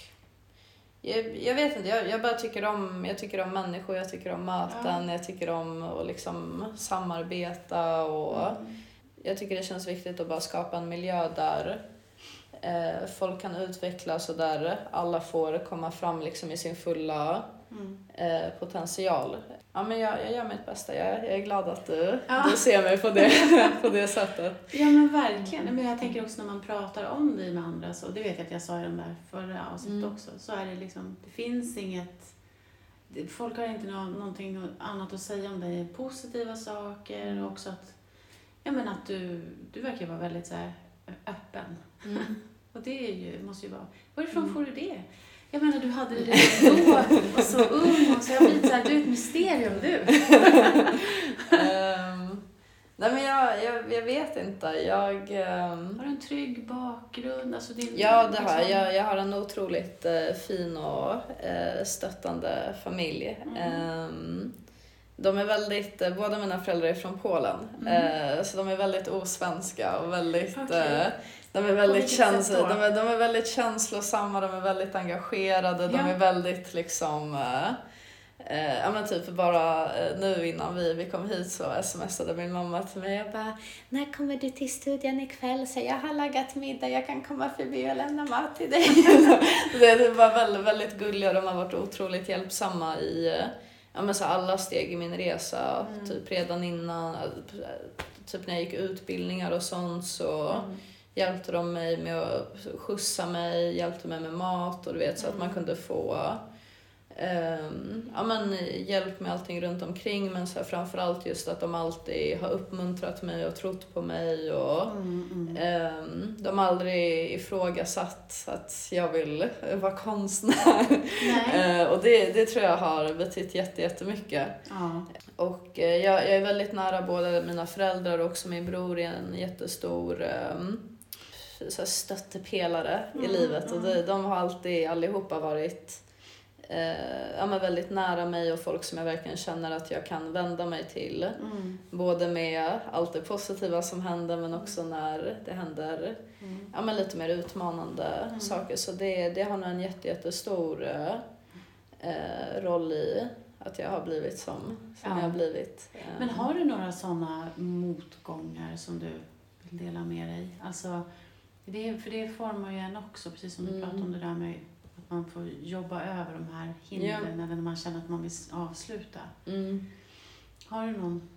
jag, jag, vet inte, jag, jag bara tycker om, jag tycker om människor, jag tycker om möten, ja. jag tycker om att liksom samarbeta och mm. jag tycker det känns viktigt att bara skapa en miljö där eh, folk kan utvecklas och där alla får komma fram liksom i sin fulla mm. eh, potential. Ja, men jag, jag gör mitt bästa. Jag, jag är glad att du, ja. du ser mig på det, på det sättet. Ja men verkligen. Men jag tänker också när man pratar om dig med andra, så, det vet jag att jag sa i den där förra avsnittet mm. också, så är det liksom, det finns inget Folk har inte nå någonting annat att säga om dig, positiva saker mm. och också att, ja men att du, du verkar vara väldigt så här, öppen. Mm. Och det är ju, måste ju vara, varifrån mm. får du det? Jag menar, du hade det redan då och så ung och så jag blir så här, du är ett mysterium du. um, nej men jag, jag, jag vet inte. Jag... Um, har du en trygg bakgrund? Alltså din, ja, det har jag. Jag har en otroligt uh, fin och uh, stöttande familj. Mm. Um, de är väldigt, uh, båda mina föräldrar är från Polen, mm. så de är väldigt osvenska och väldigt okay. De är, väldigt käns de, är, de är väldigt känslosamma, de är väldigt engagerade, ja. de är väldigt liksom eh, eh, ja men typ bara eh, nu innan vi, vi kom hit så smsade min mamma till mig och bara När kommer du till studion ikväll? Så jag har lagat middag, jag kan komma förbi och lämna mat till dig. det var väldigt, väldigt gulliga de har varit otroligt hjälpsamma i eh, ja, men så alla steg i min resa. Mm. Typ redan innan, eh, typ när jag gick utbildningar och sånt så mm hjälpte de mig med att skjutsa mig, hjälpte mig med mat och du vet så att man mm. kunde få um, ja, men, hjälp med allting runt omkring men så här, framförallt just att de alltid har uppmuntrat mig och trott på mig och mm, mm. Um, de har aldrig ifrågasatt att jag vill vara konstnär. uh, och det, det tror jag har betytt jättemycket. Ja. Och uh, jag, jag är väldigt nära både mina föräldrar och också min bror är en jättestor um, så här stöttepelare mm, i livet. Mm. Och de, de har alltid allihopa varit eh, ja, men väldigt nära mig och folk som jag verkligen känner att jag kan vända mig till. Mm. Både med allt det positiva som händer men också när det händer mm. ja, men lite mer utmanande mm. saker. Så det, det har nog en jätte, jättestor eh, eh, roll i att jag har blivit som, som ja. jag har blivit. Men har du några sådana motgångar som du vill dela med dig? Alltså, det, för det formar ju en också, precis som du mm. pratade om det där med att man får jobba över de här hindren eller när man känner att man vill avsluta. Mm. Har du någon?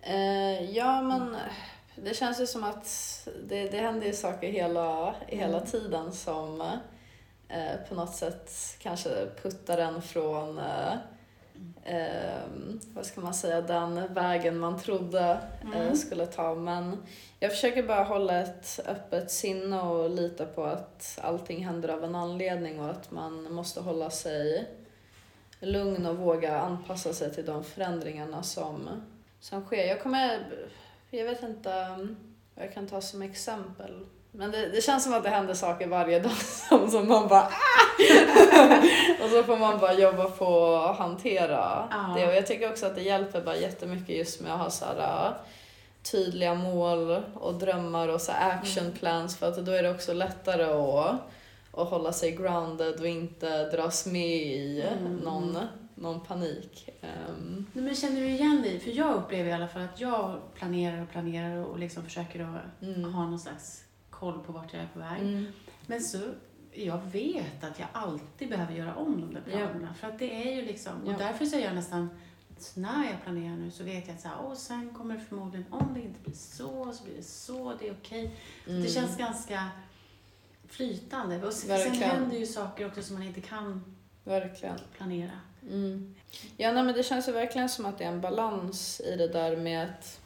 Eh, ja, men det känns ju som att det, det händer ju saker hela, hela Mm. tiden som eh, på något sätt kanske puttar en från eh, eh, vad ska man säga, den vägen man trodde eh, Mm. skulle ta. Men jag försöker bara hålla ett öppet sinne och lita på att allting händer av en anledning och att man måste hålla sig lugn och våga anpassa sig till de förändringarna som, som sker. Jag kommer, jag vet inte vad jag kan ta som exempel. Men det, det känns som att det händer saker varje dag som, som man bara "Ah!" Och så får man bara jobba på att hantera Ja. det. Och jag tycker också att det hjälper bara jättemycket just med att ha så här, uh, tydliga mål och drömmar och så här action Mm. plans för att då är det också lättare att, att hålla sig grounded och inte dras med i Mm. någon, någon panik. Nej, men känner du igen dig? För jag upplever i alla fall att jag planerar och planerar och liksom försöker att mm. ha någon slags koll på vart jag är på väg. Mm. Men så, jag vet att jag alltid behöver göra om de där planerna. För att det är ju liksom, och Ja. därför så är jag nästan, så när jag planerar nu så vet jag att så här, åh, sen kommer det förmodligen, om det inte blir så, så blir det så, det är okej. Mm. Det känns ganska flytande. Och sen, Verkligen. sen händer ju saker också som man inte kan Verkligen. planera. Mm. Ja, nej, men det känns ju verkligen som att det är en balans i det där med att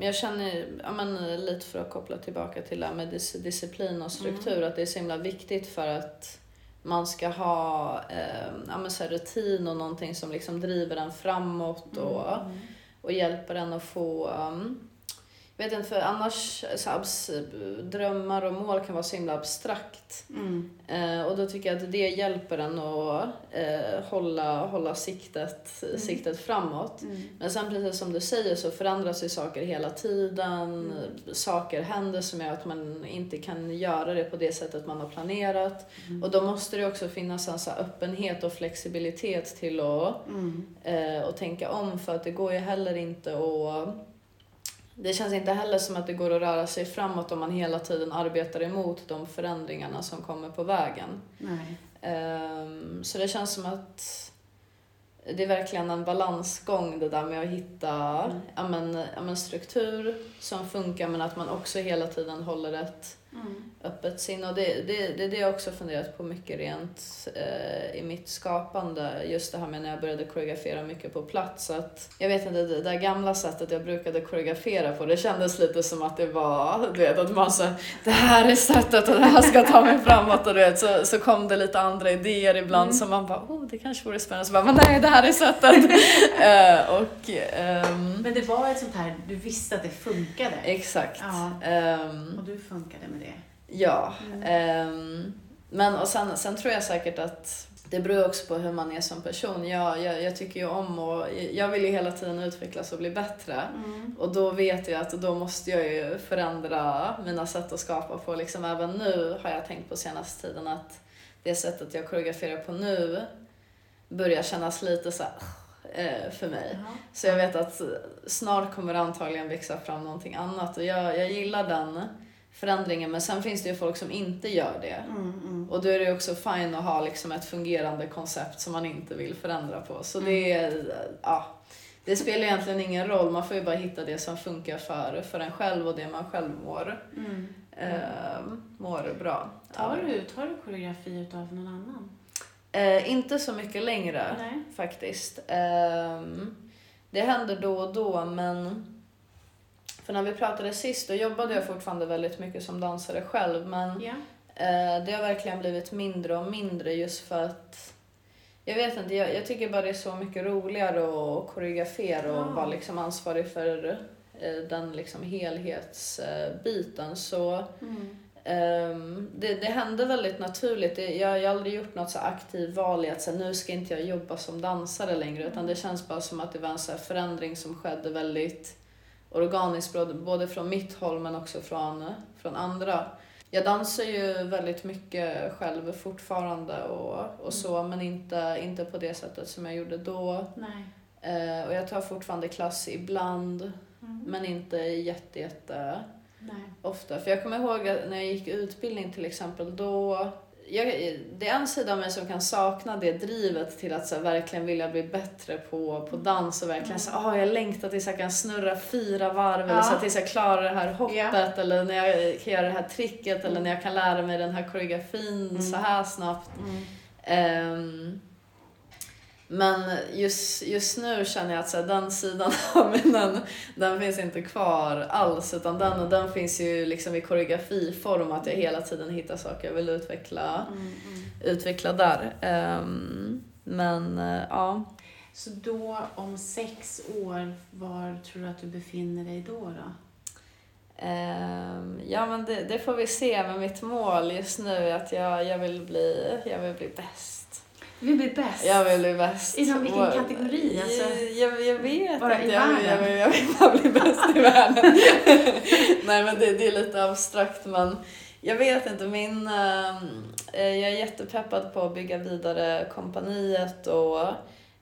jag känner, ja, men, lite för att koppla tillbaka till det här med dis- disciplin och struktur, att det är så himla viktigt för att man ska ha ehm, ja, men, så rutin och någonting som liksom driver en framåt och, Mm. och hjälper en att få um, vet inte, för annars, så abs- drömmar och mål kan vara så himla abstrakt. Mm. Eh, och då tycker jag att det hjälper en att eh, hålla, hålla siktet, Mm. siktet framåt. Mm. Men sen precis som du säger så förändras ju saker hela tiden. Mm. Saker händer som gör att man inte kan göra det på det sättet man har planerat. Mm. Och då måste det också finnas en så öppenhet och flexibilitet till att Mm. eh, och tänka om för att det går ju heller inte att det känns inte heller som att det går att röra sig framåt om man hela tiden arbetar emot de förändringarna som kommer på vägen. Nej. Ehm, så det känns som att det är verkligen en balansgång det där med att hitta Mm. ja, men, ja, men struktur som funkar men att man också hela tiden håller ett Mm. öppet sinne. Och det, det, det är det jag också funderat på mycket rent eh, i mitt skapande. Just det här med när jag började koreografera mycket på plats. Att, jag vet inte, det där gamla sättet jag brukade koreografera på, det kändes lite som att det var, du vet, att man så det här är sättet och det här ska ta mig framåt. Och du vet, så, så kom det lite andra idéer ibland Mm. som man bara, oh det kanske vore spännande. Så bara, men nej, det här är sättet. eh, och, ehm, Men det var ett sånt här, du visste att det funkade. exakt. Ja. Ehm, Och du funkade med det. Ja, Mm. ehm, men och sen, sen tror jag säkert att det beror också på hur man är som person. Jag, jag, jag tycker ju om och jag vill ju hela tiden utvecklas och bli bättre. Mm. Och då vet jag att då måste jag ju förändra mina sätt att skapa på. Liksom även nu har jag tänkt på senaste tiden att det sättet jag koreograferar på nu börjar kännas lite så här, eh, för mig. Jaha. Så jag vet att snart kommer det antagligen växa fram någonting annat och jag, jag gillar den förändringen men sen finns det ju folk som inte gör det. Mm, mm. Och då är det ju också fine att ha liksom ett fungerande koncept som man inte vill förändra på. Så det är, ja, det spelar egentligen ingen roll, man får ju bara hitta det som funkar för, för en själv och det man själv mår, Mm. eh, mår bra. Tar, du, tar du koreografi utav någon annan? Eh, inte så mycket längre. Nej. faktiskt. Ehm, det händer då och då, men för när vi pratade sist då jobbade jag fortfarande väldigt mycket som dansare själv, men eh, det har verkligen blivit mindre och mindre just för att jag vet inte, jag, jag tycker bara det är så mycket roligare att koreografera och Ja. vara liksom ansvarig för eh, den liksom helhetsbiten. så Mm. Ehm, det, det hände väldigt naturligt. Det, jag, jag har aldrig gjort något så aktivt val i att så, här, nu ska inte jag jobba som dansare längre. Utan det känns bara som att det var en så här, förändring som skedde väldigt organiskt. Både, från mitt håll men också från, från andra. Jag dansar ju väldigt mycket själv fortfarande och, och så. Men inte, inte på det sättet som jag gjorde då. Nej. Eh, och jag tar fortfarande klass ibland. Mm. Men inte jätte, jätte Nej. ofta. För jag kommer ihåg att när jag gick utbildning till exempel, då jag, det är en sida av mig som kan sakna det drivet till att så här, verkligen vilja bli bättre på, på dans och verkligen så ah, jag längtar tills jag kan snurra fyra varv eller så tills jag klarar det här hoppet eller när jag kan göra det här tricket eller när jag kan lära mig den här koreografin mm. så här snabbt. Um, men just, just nu känner jag att så här, den sidan av mig, den, den finns inte kvar alls. Utan den, den finns ju liksom i koreografiform, att jag hela tiden hittar saker jag vill utveckla, mm, mm. utveckla där. Um, men uh, ja. Så då om sex år, var tror du att du befinner dig då? då? Um, ja men det, det, får vi se, men mitt mål just nu är att jag, jag, vill, bli, jag vill bli bäst vill bli bäst? Jag vill bli bäst. Inom vilken och, kategori? Alltså, jag, jag vet bara inte. i jag, världen? Jag, jag, vill bara bli bäst i världen. Nej men det, det, är lite abstrakt men jag vet inte. Min, äh, jag är jättepeppad på att bygga vidare kompaniet och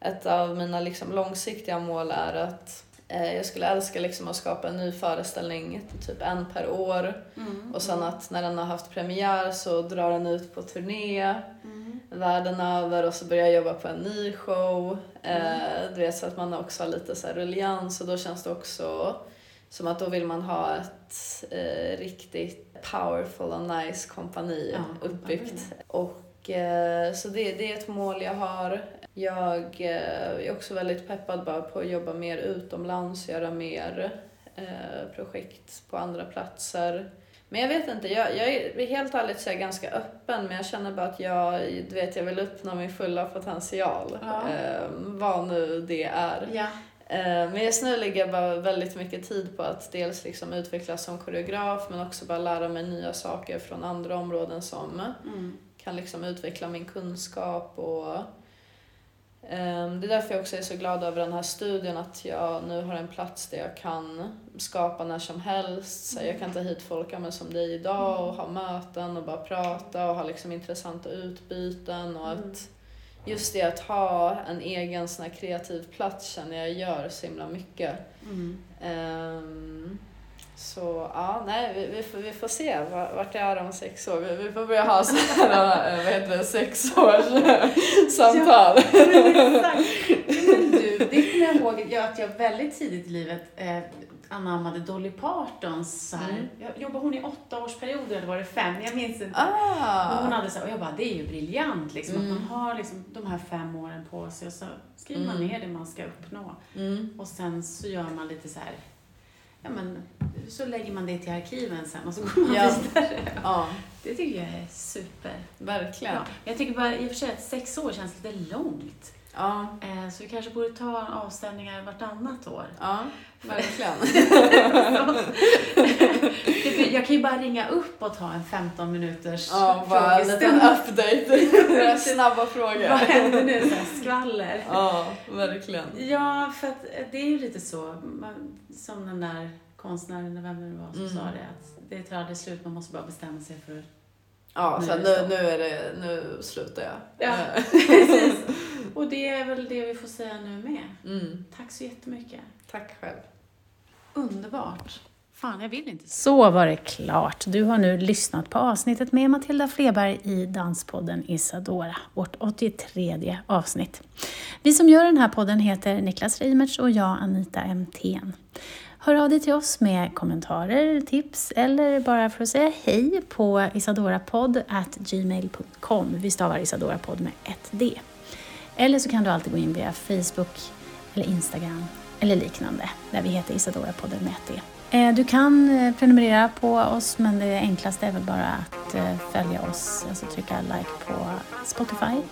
ett av mina liksom, långsiktiga mål är att eh, jag skulle älska liksom att skapa en ny föreställning, typ en per år. Mm, och sen mm. att när den har haft premiär så drar den ut på turné. Mm världen över och så börjar jag jobba på en ny show. Mm. Eh, du vet, så att man också har lite så här ruljans och då känns det också som att då vill man ha ett eh, riktigt powerful och nice kompani ja, uppbyggt. Och, eh, så det, det är ett mål jag har. Jag eh, är också väldigt peppad bara på att jobba mer utomlands, göra mer eh, projekt på andra platser. Men jag vet inte, jag, jag är helt ärligt så ganska öppen men jag känner bara att jag, du vet, jag vill uppnå min fulla potential. Ja. Eh, vad nu det är. Ja. Eh, men just nu lägger jag bara väldigt mycket tid på att dels liksom utvecklas som koreograf men också bara lära mig nya saker från andra områden som mm. kan liksom utveckla min kunskap och det är därför jag också är så glad över den här studien, att jag nu har en plats där jag kan skapa när som helst. Så jag kan ta hit folk som dig idag och ha möten och bara prata och ha liksom intressanta utbyten. Och att mm. just det att ha en egen sån kreativ plats känner jag gör så himla mycket. Mm. Um, så ja, nej, vi, vi, får, vi får se vart jag är om sex år. Vi, vi får börja ha så här, vad heter det, sexårssamtal. Ja, men du, det kommer jag ihåg att jag väldigt tidigt i livet eh, anammade Dolly Partons så här, mm. jobbade hon i åtta årsperioder eller var det fem? Jag minns inte. Ah. Men hon hade så här, och jag bara, det är ju briljant liksom, mm. att man har liksom de här fem åren på sig och så skriver mm. man ner det man ska uppnå. Mm. Och sen så gör man lite så här ja, men, så lägger man det till arkiven sen och så går man ja. vidare. Ja. Det tycker jag är super. Verkligen. Ja. Jag tycker bara i och för sig att sex år känns lite långt. Ja. Eh, så vi kanske borde ta avstämningar vartannat år. Ja, verkligen. jag kan ju bara ringa upp och ta en 15 minuters ja, bara en liten update. Snabba frågor. Vad händer nu? Så här, skvaller. Ja, verkligen. Ja, för att det är ju lite så. Som den där konstnären, vem det var, som mm. sa det. Att det tar aldrig slut, man måste bara bestämma sig för Ja, nu, så nu, nu, är det, nu slutar jag. Ja, precis. Och det är väl det vi får säga nu med. Mm. Tack så jättemycket. Tack själv. Underbart. Fan, jag vill inte. Så var det klart. Du har nu lyssnat på avsnittet med Matilda Fleberg i Danspodden Isadora, vårt 83 avsnitt. Vi som gör den här podden heter Niklas Reimertz och jag Anita Mtén. Hör av dig till oss med kommentarer, tips eller bara för att säga hej på isadorapodd.gmail.com. Vi stavar isadorapodd med ett D. Eller så kan du alltid gå in via Facebook eller Instagram eller liknande där vi heter Isadora-podden med e. eh, du kan eh, prenumerera på oss men det enklaste är väl bara att eh, följa oss, alltså trycka like på Spotify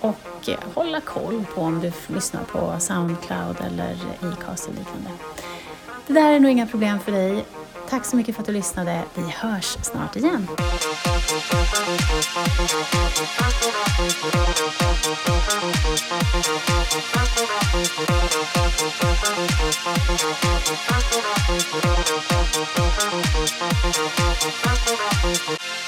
och hålla koll på om du lyssnar på Soundcloud eller Acast eller liknande. Det där är nog inga problem för dig. Tack så mycket för att du lyssnade. Vi hörs snart igen. Thank